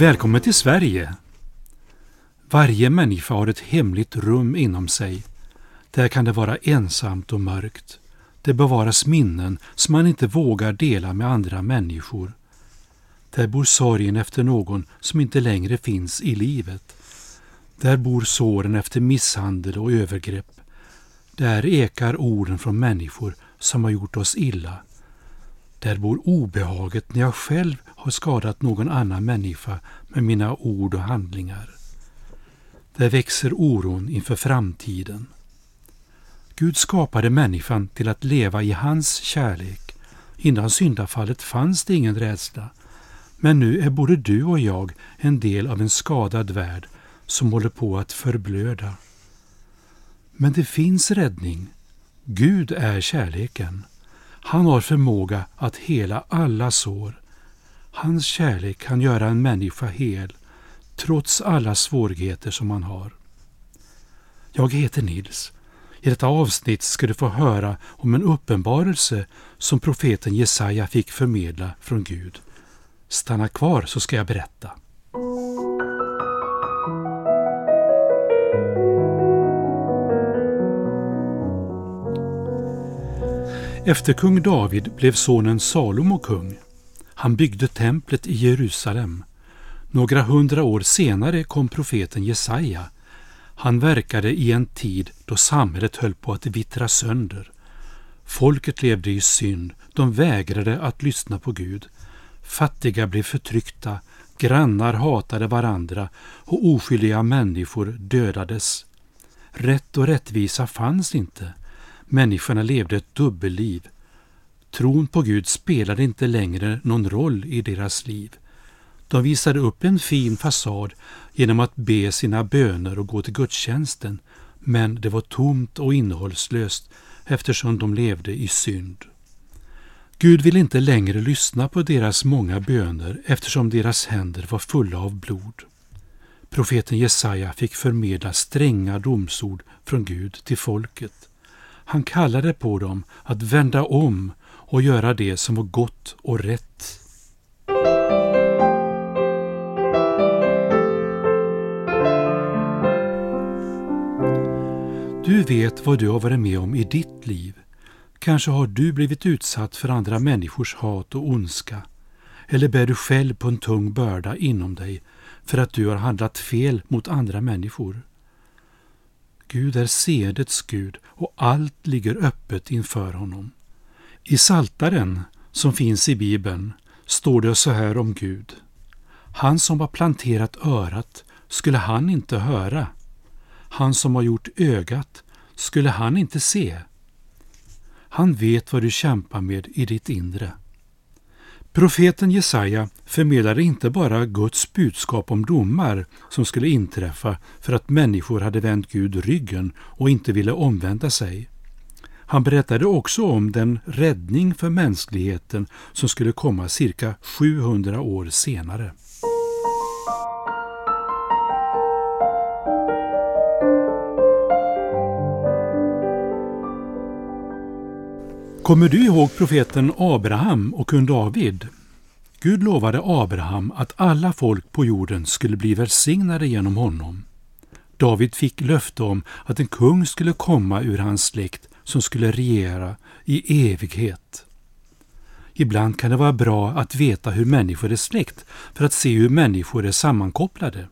Välkommen till Sverige! Varje människa har ett hemligt rum inom sig. Där kan det vara ensamt och mörkt. Det bevaras minnen som man inte vågar dela med andra människor. Där bor sorgen efter någon som inte längre finns i livet. Där bor såren efter misshandel och övergrepp. Där ekar orden från människor som har gjort oss illa. Där bor obehaget när jag själv har skadat någon annan människa med mina ord och handlingar. Där växer oron inför framtiden. Gud skapade människan till att leva i hans kärlek. Innan syndafallet fanns det ingen rädsla. Men nu är både du och jag en del av en skadad värld som håller på att förblöda. Men det finns räddning. Gud är kärleken. Han har förmåga att hela alla sår. Hans kärlek kan göra en människa hel, trots alla svårigheter som man har. Jag heter Nils. I detta avsnitt ska du få höra om en uppenbarelse som profeten Jesaja fick förmedla från Gud. Stanna kvar så ska jag berätta. Efter kung David blev sonen Salomo kung. Han byggde templet i Jerusalem. Några hundra år senare kom profeten Jesaja. Han verkade i en tid då samhället höll på att vittra sönder. Folket levde i synd, de vägrade att lyssna på Gud. Fattiga blev förtryckta, grannar hatade varandra och oskyldiga människor dödades. Rätt och rättvisa fanns inte. Människorna levde ett dubbelliv. Tron på Gud spelade inte längre någon roll i deras liv. De visade upp en fin fasad genom att be sina böner och gå till gudstjänsten, men det var tomt och innehållslöst eftersom de levde i synd. Gud ville inte längre lyssna på deras många böner eftersom deras händer var fulla av blod. Profeten Jesaja fick förmedla stränga domsord från Gud till folket. Han kallade på dem att vända om och göra det som var gott och rätt. Du vet vad du har varit med om i ditt liv. Kanske har du blivit utsatt för andra människors hat och ondska. Eller bär du själv på en tung börda inom dig för att du har handlat fel mot andra människor. Gud är sedets Gud och allt ligger öppet inför honom. I Saltaren som finns i Bibeln står det så här om Gud. Han som har planterat örat, skulle han inte höra? Han som har gjort ögat, skulle han inte se? Han vet vad du kämpar med i ditt inre. Profeten Jesaja förmedlade inte bara Guds budskap om domar som skulle inträffa för att människor hade vänt Gud ryggen och inte ville omvända sig. Han berättade också om den räddning för mänskligheten som skulle komma cirka 700 år senare. Kommer du ihåg profeten Abraham och kung David? Gud lovade Abraham att alla folk på jorden skulle bli välsignade genom honom. David fick löfte om att en kung skulle komma ur hans släkt som skulle regera i evighet. Ibland kan det vara bra att veta hur människor är släkt för att se hur människor är sammankopplade.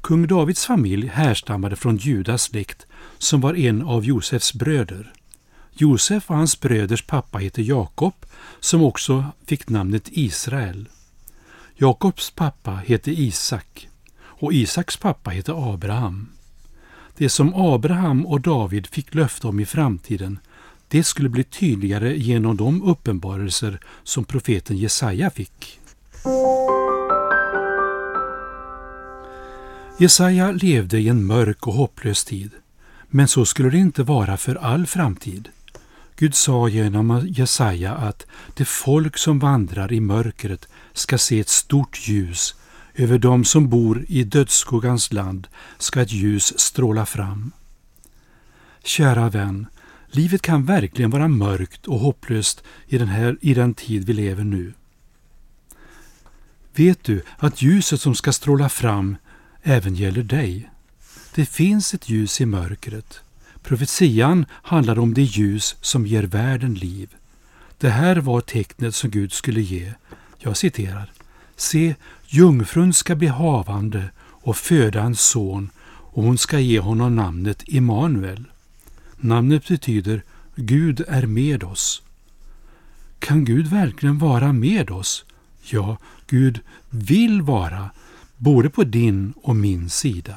Kung Davids familj härstammade från Judas släkt som var en av Josefs bröder. Josef och hans bröders pappa hette Jakob, som också fick namnet Israel. Jakobs pappa hette Isak och Isaks pappa hette Abraham. Det som Abraham och David fick löfte om i framtiden, det skulle bli tydligare genom de uppenbarelser som profeten Jesaja fick. Jesaja levde i en mörk och hopplös tid, men så skulle det inte vara för all framtid. Gud sa genom Jesaja att det folk som vandrar i mörkret ska se ett stort ljus. Över dem som bor i dödsskuggans land ska ett ljus stråla fram. Kära vän, livet kan verkligen vara mörkt och hopplöst i den, här, i den tid vi lever nu. Vet du att ljuset som ska stråla fram även gäller dig? Det finns ett ljus i mörkret. Profetian handlar om det ljus som ger världen liv. Det här var tecknet som Gud skulle ge. Jag citerar. Se, jungfrun ska bli havande och föda en son och hon ska ge honom namnet Immanuel. Namnet betyder Gud är med oss. Kan Gud verkligen vara med oss? Ja, Gud vill vara både på din och min sida.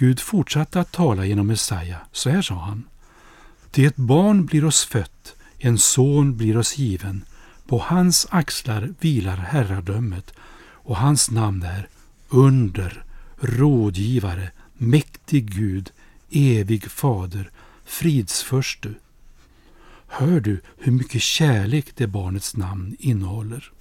Gud fortsatte att tala genom Messia. Så här sa han. Till ett barn blir oss fött, en son blir oss given. På hans axlar vilar herradömet och hans namn är Under, Rådgivare, Mäktig Gud, Evig Fader, Fridsförste. Hör du hur mycket kärlek det barnets namn innehåller?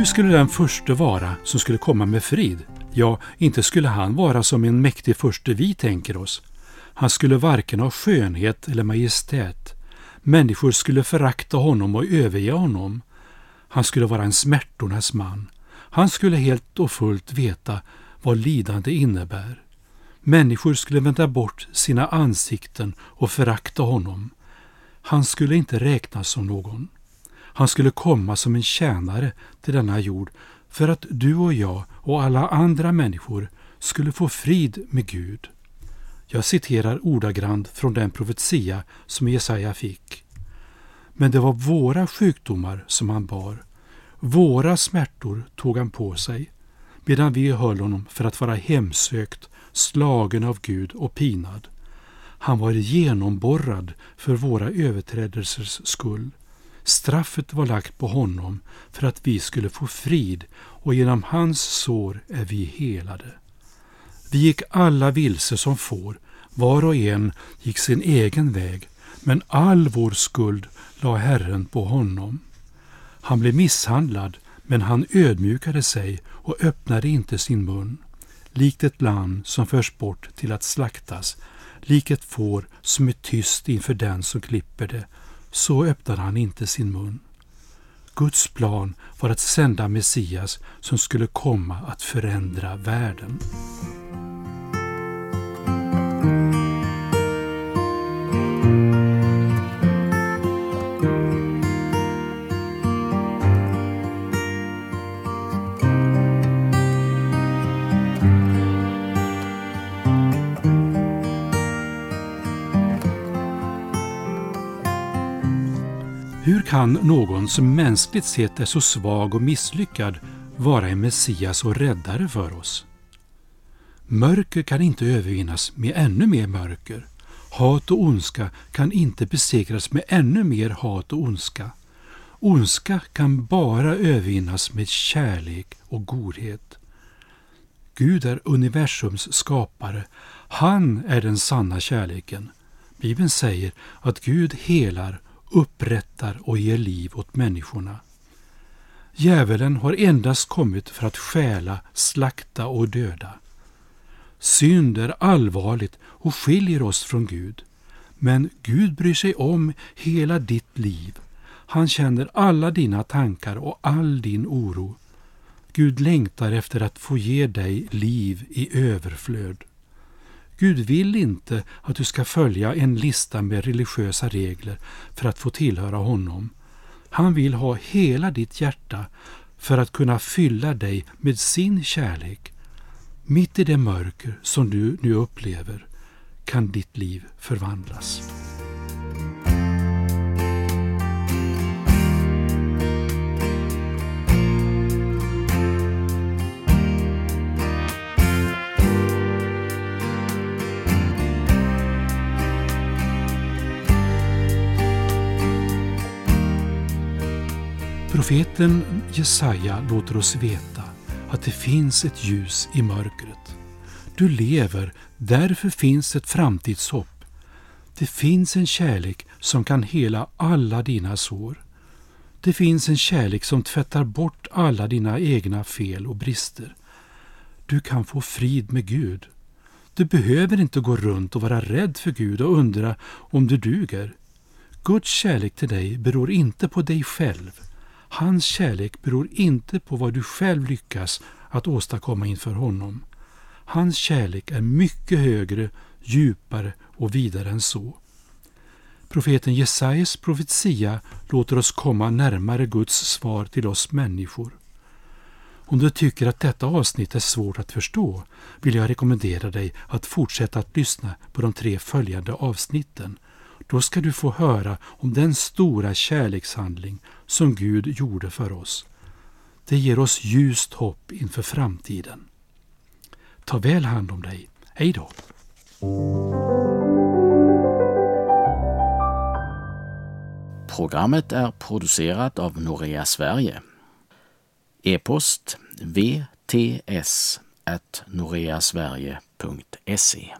Hur skulle den första vara som skulle komma med frid? Ja, inte skulle han vara som en mäktig förste vi tänker oss. Han skulle varken ha skönhet eller majestät. Människor skulle förakta honom och överge honom. Han skulle vara en smärtornas man. Han skulle helt och fullt veta vad lidande innebär. Människor skulle vända bort sina ansikten och förakta honom. Han skulle inte räknas som någon. Han skulle komma som en tjänare till denna jord för att du och jag och alla andra människor skulle få frid med Gud. Jag citerar ordagrant från den profetia som Jesaja fick. Men det var våra sjukdomar som han bar. Våra smärtor tog han på sig, medan vi höll honom för att vara hemsökt, slagen av Gud och pinad. Han var genomborrad för våra överträdelsers skull. Straffet var lagt på honom för att vi skulle få frid och genom hans sår är vi helade. Vi gick alla vilse som får, var och en gick sin egen väg, men all vår skuld la Herren på honom. Han blev misshandlad, men han ödmjukade sig och öppnade inte sin mun. Likt ett lamm som förs bort till att slaktas, likt ett får som är tyst inför den som klipper det, så öppnade han inte sin mun. Guds plan var att sända Messias som skulle komma att förändra världen. Kan någon som mänskligt sett är så svag och misslyckad vara en Messias och räddare för oss? Mörker kan inte övervinnas med ännu mer mörker. Hat och ondska kan inte besegras med ännu mer hat och ondska. Ondska kan bara övervinnas med kärlek och godhet. Gud är universums skapare. Han är den sanna kärleken. Bibeln säger att Gud helar upprättar och ger liv åt människorna. Djävulen har endast kommit för att stjäla, slakta och döda. Synd är allvarligt och skiljer oss från Gud. Men Gud bryr sig om hela ditt liv. Han känner alla dina tankar och all din oro. Gud längtar efter att få ge dig liv i överflöd. Gud vill inte att du ska följa en lista med religiösa regler för att få tillhöra honom. Han vill ha hela ditt hjärta för att kunna fylla dig med sin kärlek. Mitt i det mörker som du nu upplever kan ditt liv förvandlas. Profeten Jesaja låter oss veta att det finns ett ljus i mörkret. Du lever, därför finns ett framtidshopp. Det finns en kärlek som kan hela alla dina sår. Det finns en kärlek som tvättar bort alla dina egna fel och brister. Du kan få frid med Gud. Du behöver inte gå runt och vara rädd för Gud och undra om du duger. Guds kärlek till dig beror inte på dig själv. Hans kärlek beror inte på vad du själv lyckas att åstadkomma inför honom. Hans kärlek är mycket högre, djupare och vidare än så. Profeten Jesajas profetia låter oss komma närmare Guds svar till oss människor. Om du tycker att detta avsnitt är svårt att förstå vill jag rekommendera dig att fortsätta att lyssna på de tre följande avsnitten. Då ska du få höra om den stora kärlekshandling som Gud gjorde för oss. Det ger oss ljust hopp inför framtiden. Ta väl hand om dig. Hej då! Programmet är producerat av Norea Sverige. E-post vts noreasverige.se